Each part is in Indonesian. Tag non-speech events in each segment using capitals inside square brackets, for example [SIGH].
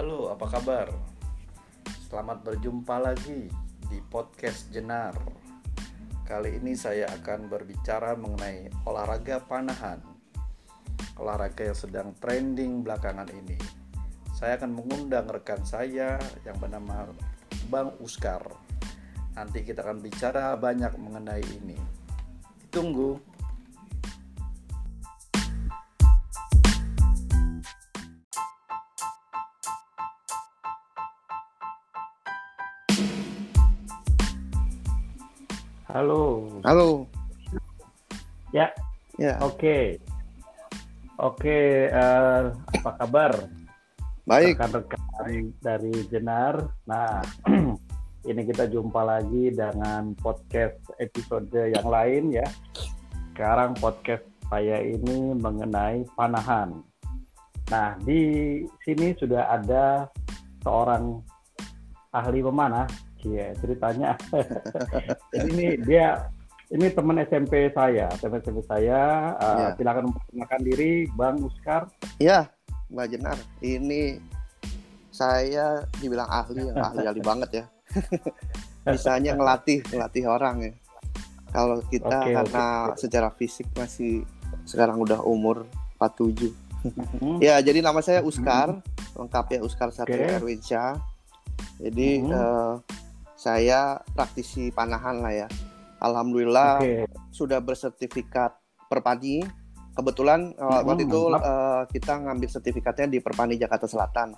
Halo, apa kabar? Selamat berjumpa lagi di podcast Jenar. Kali ini saya akan berbicara mengenai olahraga panahan. Olahraga yang sedang trending belakangan ini. Saya akan mengundang rekan saya yang bernama Bang Uskar. Nanti kita akan bicara banyak mengenai ini. Tunggu. Halo. Halo. Ya. Ya. Oke. Oke, eh, apa kabar? Baik. Rekan-rekan dari, dari Jenar. Nah, [CLEARS THROAT] ini kita jumpa lagi dengan podcast episode yang lain ya. Sekarang podcast saya ini mengenai panahan. Nah, di sini sudah ada seorang ahli pemanah Iya, ceritanya. [LAUGHS] Jadi ini dia ini teman SMP saya, teman SMP saya. Uh, ya. Silakan memperkenalkan diri, Bang Uskar. Iya, Mbak Jenar. Ini saya dibilang ahli, ahli ahli banget ya. [LAUGHS] Bisanya ngelatih, ngelatih orang ya. Kalau kita okay, karena okay. secara fisik masih sekarang udah umur 47. Mm-hmm. ya, jadi nama saya Uskar, mm-hmm. lengkapnya Uskar Satria okay. Erwinsyah. Jadi mm-hmm. uh, saya praktisi panahan lah ya. Alhamdulillah okay. sudah bersertifikat perpani. Kebetulan hmm, waktu itu uh, kita ngambil sertifikatnya di Perpani Jakarta Selatan.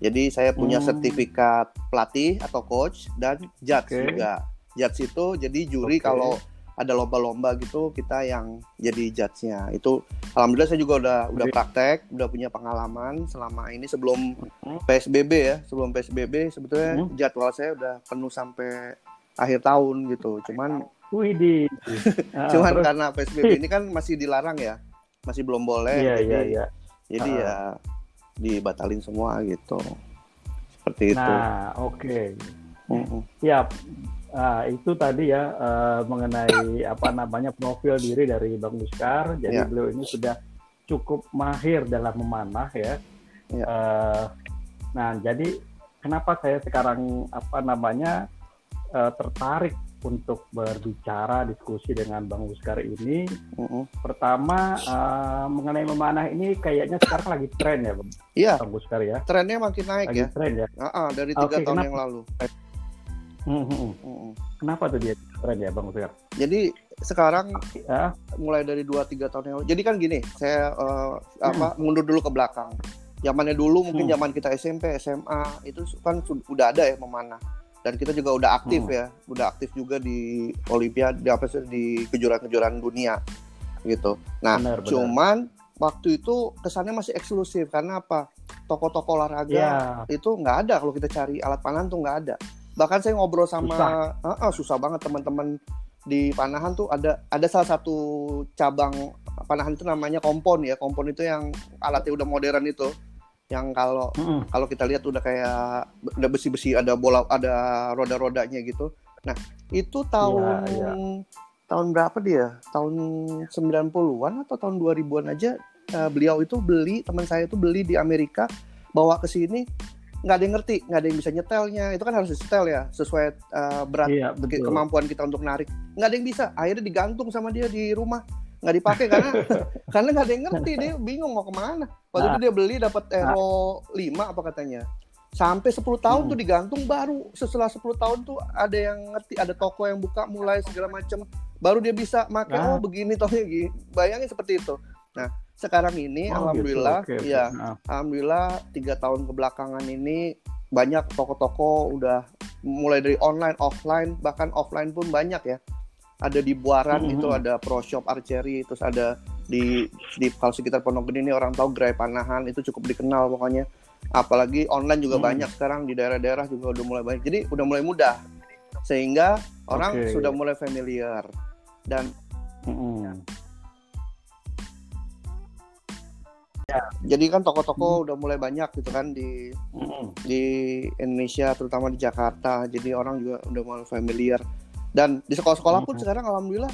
Jadi saya punya hmm. sertifikat pelatih atau coach dan judge okay. juga. Judge itu jadi juri okay. kalau ada lomba-lomba gitu kita yang jadi judge-nya itu alhamdulillah saya juga udah udah praktek udah punya pengalaman selama ini sebelum hmm. PSBB ya sebelum PSBB sebetulnya hmm. jadwal saya udah penuh sampai akhir tahun gitu cuman Widih. [LAUGHS] Ah, cuman terus. karena PSBB ini kan masih dilarang ya masih belum boleh yeah, jadi yeah, yeah. jadi uh. ya dibatalin semua gitu seperti itu nah oke okay. Mm -hmm. ya Nah, itu tadi ya uh, mengenai apa namanya profil diri dari Bang Buskar. Jadi ya. beliau ini sudah cukup mahir dalam memanah ya. ya. Uh, nah, jadi kenapa saya sekarang apa namanya uh, tertarik untuk berbicara diskusi dengan Bang Buskar ini? Uh -uh. Pertama uh, mengenai memanah ini kayaknya sekarang lagi tren ya, Bang. Iya. Bang Buskar ya. Trennya makin naik lagi ya. Tren ya. Uh -uh, dari tiga okay, tahun kenapa? yang lalu. Hmm, hmm, hmm. Kenapa tuh dia keren ya Bang Fir? Jadi sekarang ya. mulai dari 2-3 tahun yang lalu. Jadi kan gini, saya uh, hmm. apa mundur dulu ke belakang. Zamannya dulu mungkin hmm. zaman kita SMP, SMA itu kan sudah ada ya memanah. Dan kita juga udah aktif hmm. ya, udah aktif juga di Olimpiade, apa sih di kejuaraan-kejuaraan dunia gitu. Nah, benar, benar. cuman waktu itu kesannya masih eksklusif karena apa? Toko-toko olahraga ya. itu nggak ada kalau kita cari alat panah tuh nggak ada bahkan saya ngobrol sama susah, uh, uh, susah banget teman-teman di panahan tuh ada ada salah satu cabang panahan itu namanya kompon ya. Kompon itu yang alatnya udah modern itu. Yang kalau mm -hmm. kalau kita lihat udah kayak udah besi-besi ada bola ada roda-rodanya gitu. Nah itu tahun yeah, yeah. tahun berapa dia? Tahun 90-an atau tahun 2000-an aja uh, beliau itu beli teman saya itu beli di Amerika bawa ke sini nggak ada yang ngerti nggak ada yang bisa nyetelnya. Itu kan harus disetel ya sesuai uh, berat iya, kemampuan kita untuk narik. Nggak ada yang bisa akhirnya digantung sama dia di rumah. Nggak dipakai karena [LAUGHS] karena nggak ada yang ngerti dia bingung mau ke mana. Waktu nah, itu dia beli dapat Euro nah. 5 apa katanya. Sampai 10 tahun hmm. tuh digantung baru setelah 10 tahun tuh ada yang ngerti ada toko yang buka mulai segala macam baru dia bisa pakai nah. oh begini tohnya gini bayangin seperti itu nah sekarang ini oh, alhamdulillah gitu. okay, ya nah. alhamdulillah tiga tahun kebelakangan ini banyak toko-toko udah mulai dari online offline bahkan offline pun banyak ya ada di Buaran mm -hmm. itu ada Pro Shop Archery terus ada di di kalau sekitar Pondok Gede ini orang tahu gerai panahan itu cukup dikenal pokoknya apalagi online juga mm. banyak sekarang di daerah-daerah juga udah mulai banyak jadi udah mulai mudah sehingga orang okay. sudah mulai familiar dan mm -hmm Ya. Jadi kan toko-toko hmm. udah mulai banyak gitu kan di hmm. di Indonesia terutama di Jakarta. Jadi orang juga udah mulai familiar. Dan di sekolah-sekolah pun hmm. sekarang alhamdulillah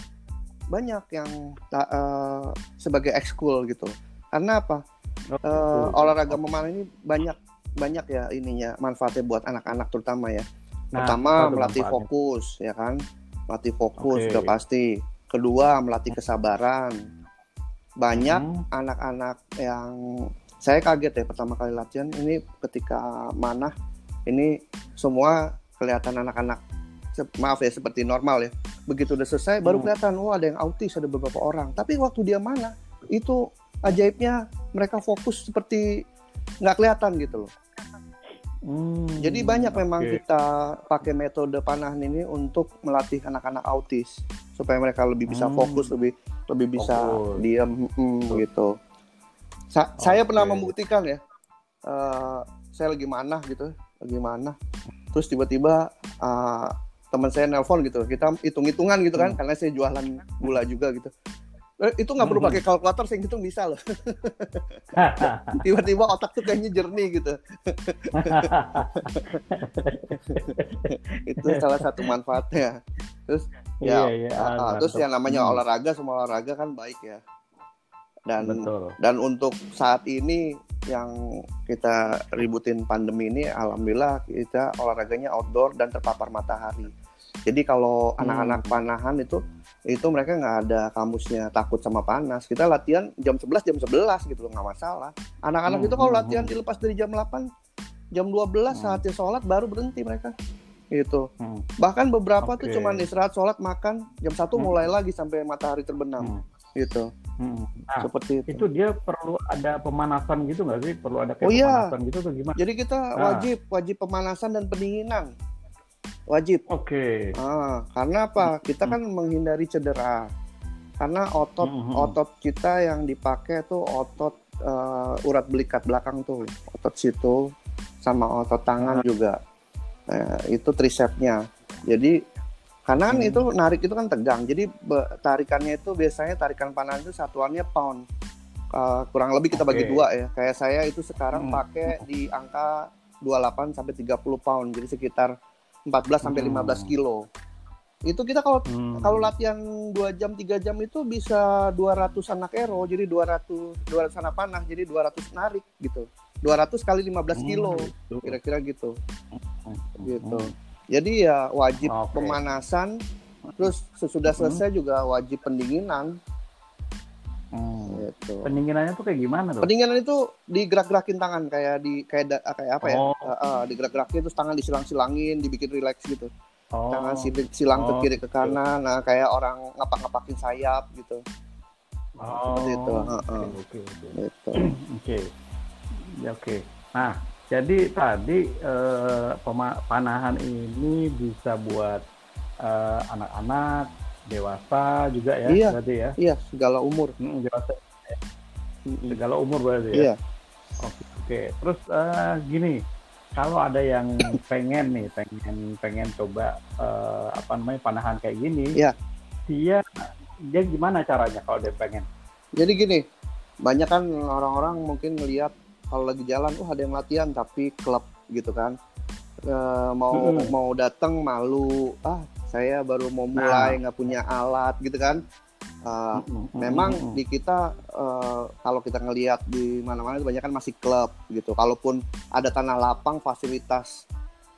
banyak yang uh, sebagai ekskul gitu. Karena apa? Uh, olahraga memanah ini banyak banyak ya ininya manfaatnya buat anak-anak terutama ya. Nah, Pertama melatih fokus ya kan, melatih fokus okay. sudah pasti. Kedua melatih kesabaran. Banyak hmm. anak-anak hmm. yang saya kaget ya pertama kali latihan ini ketika mana ini semua kelihatan anak-anak maaf ya seperti normal ya begitu udah selesai baru hmm. kelihatan oh ada yang autis ada beberapa orang tapi waktu dia mana itu ajaibnya mereka fokus seperti nggak kelihatan gitu loh Hmm, Jadi banyak memang kita pakai metode panahan ini untuk melatih anak-anak autis supaya mereka lebih bisa hmm. fokus, lebih lebih bisa fokus. diam hmm, gitu. Sa okay. Saya pernah membuktikan ya, uh, saya lagi mana gitu, lagi mana, terus tiba-tiba uh, teman saya nelpon gitu, kita hitung-hitungan gitu kan, hmm. karena saya jualan gula juga gitu. Eh, itu nggak perlu pakai kalkulator saya hitung bisa loh [LAUGHS] tiba-tiba otak tuh kayaknya jernih gitu itu salah satu manfaatnya terus ya iya, iya. Uh, terus yang namanya hmm. olahraga semua olahraga kan baik ya dan Betul. dan untuk saat ini yang kita ributin pandemi ini alhamdulillah kita olahraganya outdoor dan terpapar matahari jadi kalau hmm. anak-anak panahan itu itu mereka nggak ada kamusnya takut sama panas. Kita latihan jam 11 jam 11 gitu loh nggak masalah. Anak-anak hmm, itu kalau hmm, latihan hmm. dilepas dari jam 8 jam 12 hmm. saatnya sholat baru berhenti mereka gitu. Hmm. Bahkan beberapa okay. tuh cuma istirahat sholat makan jam satu hmm. mulai lagi sampai matahari terbenam hmm. gitu. Hmm. Nah, Seperti itu. Itu dia perlu ada pemanasan gitu nggak sih? Perlu ada kayak oh, iya. pemanasan gitu atau gimana? Jadi kita nah. wajib wajib pemanasan dan pendinginan wajib. Oke. Okay. Ah, karena apa? Kita kan menghindari cedera. Karena otot mm -hmm. otot kita yang dipakai tuh otot uh, urat belikat belakang tuh, otot situ sama otot tangan uh. juga. Nah, itu tricepnya. Jadi kanan hmm. itu narik itu kan tegang. Jadi tarikannya itu biasanya tarikan panah itu satuannya pound. Uh, kurang lebih kita bagi dua ya. Kayak saya itu sekarang hmm. pakai di angka 28 sampai 30 pound. Jadi sekitar 14 sampai 15 hmm. kilo. Itu kita kalau hmm. kalau latihan 2 jam 3 jam itu bisa 200 anak ero, jadi 200 200 anak panah, jadi 200 narik gitu. 200 kali 15 kilo, hmm, kira-kira gitu. Hmm. Gitu. Jadi ya wajib okay. pemanasan, terus sesudah selesai hmm. juga wajib pendinginan. Hmm. Gitu. Pendinginannya tuh kayak gimana tuh? Pendinginan itu digerak-gerakin tangan kayak di kayak da, kayak apa ya? Oh. Uh, uh, digerak-gerakin terus tangan disilang-silangin, dibikin rileks gitu. Oh. Tangan silang oh. ke kiri ke kanan, nah kayak orang ngapak-ngapakin sayap gitu. Oh. Seperti itu. Oke, oke, oke. Gitu. [CLEARS THROAT] Oke. Ya oke. Nah, jadi tadi eh, panahan ini bisa buat eh, anak-anak, dewasa juga ya iya, berarti ya? iya segala umur. Hmm, dewasa. Segala umur berarti ya? Iya. Oke oke. Terus uh, gini kalau ada yang [COUGHS] pengen nih pengen pengen coba uh, apa namanya panahan kayak gini iya. dia dia gimana caranya kalau dia pengen? Jadi gini banyak kan orang-orang mungkin ngelihat kalau lagi jalan oh ada yang latihan tapi klub gitu kan. E, mau hmm. mau datang malu ah saya baru mau mulai nah. nggak nah. punya alat gitu kan. Uh, mm-hmm. memang di kita uh, kalau kita ngelihat di mana-mana itu banyak kan masih klub gitu. Kalaupun ada tanah lapang fasilitas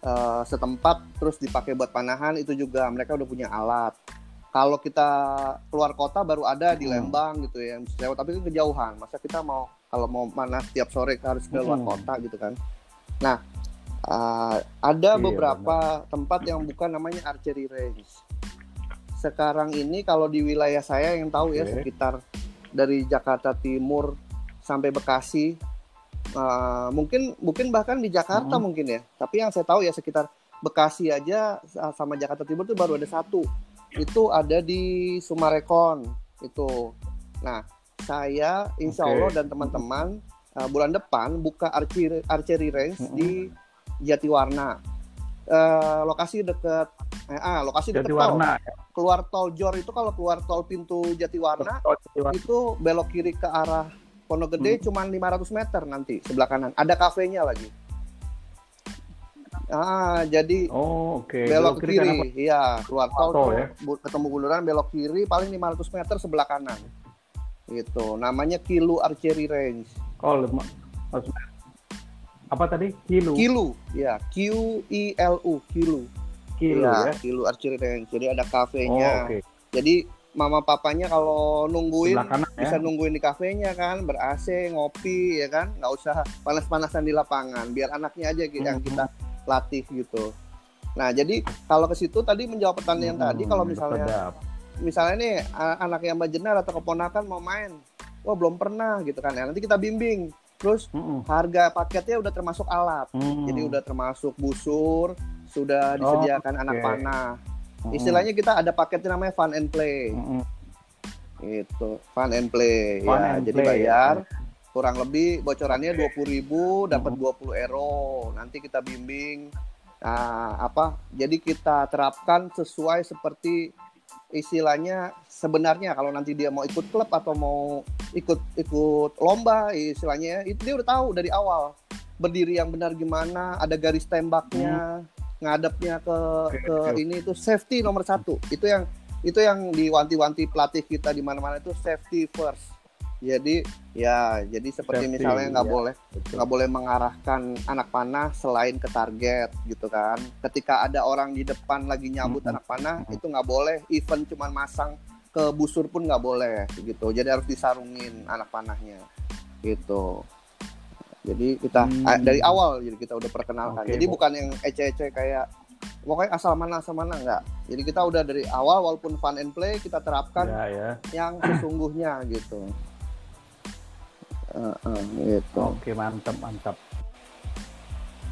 uh, setempat terus dipakai buat panahan itu juga mereka udah punya alat. Kalau kita keluar kota baru ada di Lembang gitu ya. Sewa tapi itu kejauhan. Masa kita mau kalau mau mana tiap sore harus ke luar kota gitu kan. Nah Uh, ada iya, beberapa benar. tempat yang bukan namanya archery range. Sekarang ini kalau di wilayah saya yang tahu okay. ya sekitar dari Jakarta Timur sampai Bekasi, uh, mungkin mungkin bahkan di Jakarta hmm. mungkin ya. Tapi yang saya tahu ya sekitar Bekasi aja sama Jakarta Timur itu baru ada satu. Itu ada di Sumarekon itu. Nah saya Insya okay. Allah dan teman-teman uh, bulan depan buka archery archery range hmm. di Jatiwarna. Uh, lokasi dekat eh, ah lokasi dekat tol. Keluar tol Jor itu kalau keluar tol pintu Jatiwarna, Jatiwarna. itu belok kiri ke arah Pondok Gede hmm. cuma 500 meter nanti sebelah kanan. Ada kafenya lagi. Ah, jadi oh, okay. belok, belok kiri, kiri iya, keluar tol, tol ya? ketemu bundaran belok kiri paling 500 meter sebelah kanan. Gitu. Namanya Kilu Archery Range. Oh, apa tadi? Kilu. Kilu, ya. Q I L U, Kilu. Kilu ya. ya. Kilu Archery Range. Jadi ada kafenya. Oh, oke. Jadi mama papanya kalau nungguin kanan bisa ya. nungguin di kafenya kan ber AC ngopi ya kan nggak usah panas-panasan di lapangan biar anaknya aja gitu yang Mhm. kita latih gitu nah jadi kalau ke situ tadi menjawab pertanyaan Hmm, tadi kalau misalnya misalnya nih a- anaknya Mbak Jenar atau keponakan mau main wah belum pernah gitu kan ya nanti kita bimbing terus Mm-mm. harga paketnya udah termasuk alat Hmm. jadi udah termasuk busur sudah Oh, disediakan anak oke. panah Mm-mm. istilahnya kita ada paketnya namanya fun and play Mm-mm. itu fun and play Fun ya and jadi play, bayar ya. kurang lebih bocorannya dua puluh ribu dapat Mhm. 20 euro nanti kita bimbing nah, apa jadi kita terapkan sesuai seperti istilahnya sebenarnya kalau nanti dia mau ikut klub atau mau ikut ikut lomba istilahnya itu dia udah tahu dari awal berdiri yang benar gimana ada garis tembaknya ngadepnya ke Oke, ke oke. ini itu safety nomor satu itu yang itu yang diwanti-wanti pelatih kita di mana-mana itu safety first jadi ya jadi seperti Safety, misalnya nggak ya. boleh nggak boleh mengarahkan anak panah selain ke target gitu kan ketika ada orang di depan lagi nyambut Mhm. anak panah Mhm. itu nggak boleh even cuman masang ke busur pun nggak boleh gitu jadi harus disarungin anak panahnya gitu jadi kita Hmm. eh, dari awal jadi kita udah perkenalkan Oke, jadi Bu. bukan yang ece-ece kayak pokoknya asal mana asal mana nggak jadi kita udah dari awal walaupun fun and play kita terapkan Ya, ya. yang sesungguhnya gitu Eh, eh, gitu Oke, mantap, mantap.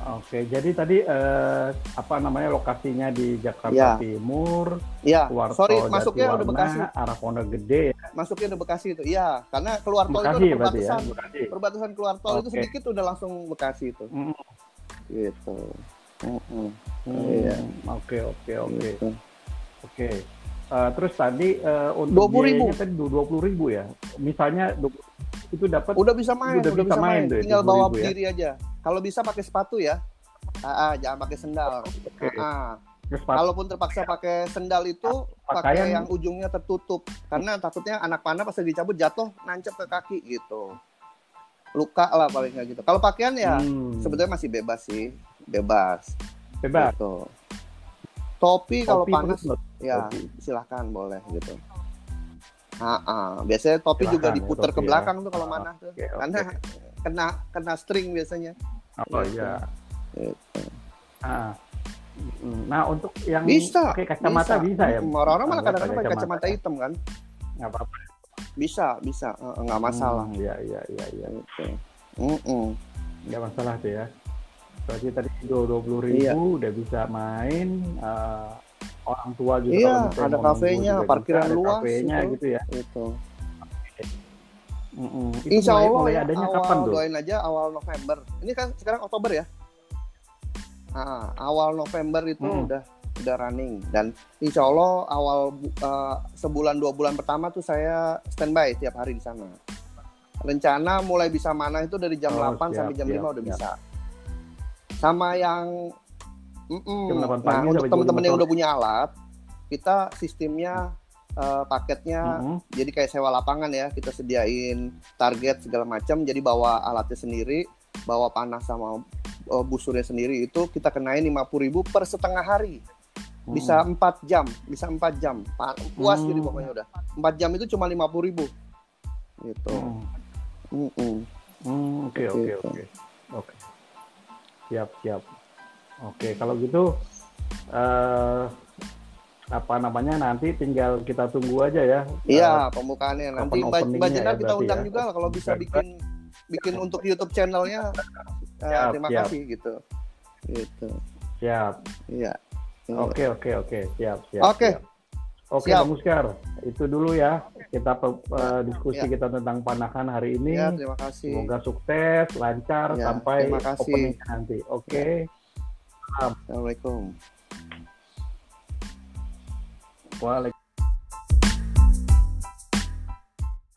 Oke, jadi tadi eh, apa namanya lokasinya di Jakarta Ya. Timur, ya keluar sorry masuknya udah Jatiwarna, Bekasi arah Pondok Gede ya. masuknya udah Bekasi itu iya karena keluar tol itu Bekasi ada berarti ya, perbatasan Bekasi. perbatasan keluar tol itu Oke. sedikit udah langsung Bekasi itu Mm, gitu Iya. Oke, oke, oke. Gitu. Oke. Eh, terus tadi eh, untuk 20.000. biayanya tadi dua puluh ribu ya. Misalnya itu dapat udah bisa main Udah udah, bisa bisa, main main, tuh ya, tinggal bawa 20.000 ya? berdiri aja kalau bisa pakai sepatu ya ah, ah, jangan pakai sendal Oke. Ah, ah. kalaupun terpaksa pakai sendal itu pakai pakaian yang ujungnya tertutup karena takutnya anak panah pas lagi cabut jatuh nancep ke kaki gitu luka lah paling nggak gitu kalau pakaian ya Hmm, sebetulnya masih bebas sih bebas bebas. gitu topi kalau Topi panas terus, ya topi. silahkan boleh gitu Ah, ah. biasanya topi juga Silahkan ya, diputer ke ya. belakang tuh kalau Ah, mana tuh oke, oke. karena kena kena string biasanya Oh Gitu. iya. Gitu. Ah. Mm, Nah untuk yang bisa pakai kacamata bisa, ya? Mm, orang-orang malah Ah, kadang-kadang pakai kacamata. kacamata hitam kan Nggak apa-apa. bisa bisa Eh, nggak masalah Hmm, Iya iya iya iya. Gitu. Mm-mm. Nggak masalah tuh ya. Berarti tadi dua puluh ribu Iya. udah bisa main. eh, orang tua juga Iya, ada kafenya, parkiran bisa, ada luas kafenya gitu. gitu ya. Gitu. Mm-mm. Insya mulai, Allah mulai ya, adanya awal kapan tuh? doain aja awal November. Ini kan sekarang Oktober ya. Nah, awal November itu Hmm. udah udah running dan Insya Allah awal eh, sebulan dua bulan pertama tuh saya standby tiap hari di sana. Rencana mulai bisa mana itu dari jam Oh, 8 sampai siap, jam siap, 5 udah siap. bisa. Sama yang. Jam 8 nah untuk sampai teman-teman 5 yang udah punya alat, kita sistemnya eh, paketnya Mm-mm. jadi kayak sewa lapangan ya kita sediain target segala macam jadi bawa alatnya sendiri bawa panah sama uh, busurnya sendiri itu kita kenain 50.000 per setengah hari bisa empat jam bisa empat jam puas Hmm. jadi pokoknya udah empat jam itu cuma 50.000 gitu Hmm. Mm-mm. Hmm, Oke oke Gitu. oke oke. Siap siap. Oke kalau gitu eh apa namanya nanti tinggal kita tunggu aja ya. iya pembukaannya nanti open Mbak Jenar ya kita undang ya. juga lah kalau bisa bikin bikin untuk YouTube channelnya Uh, Siap, terima siap. kasih gitu gitu Siap. iya. Oke oke oke siap siap. Oke. siap. Oke. Bang Muskar, itu dulu ya kita eh, diskusi Ya. kita tentang panahan hari ini. ya terima kasih Semoga sukses, lancar Ya, sampai terima kasih. opening nanti. Oke. Assalamualaikum Guadalajara.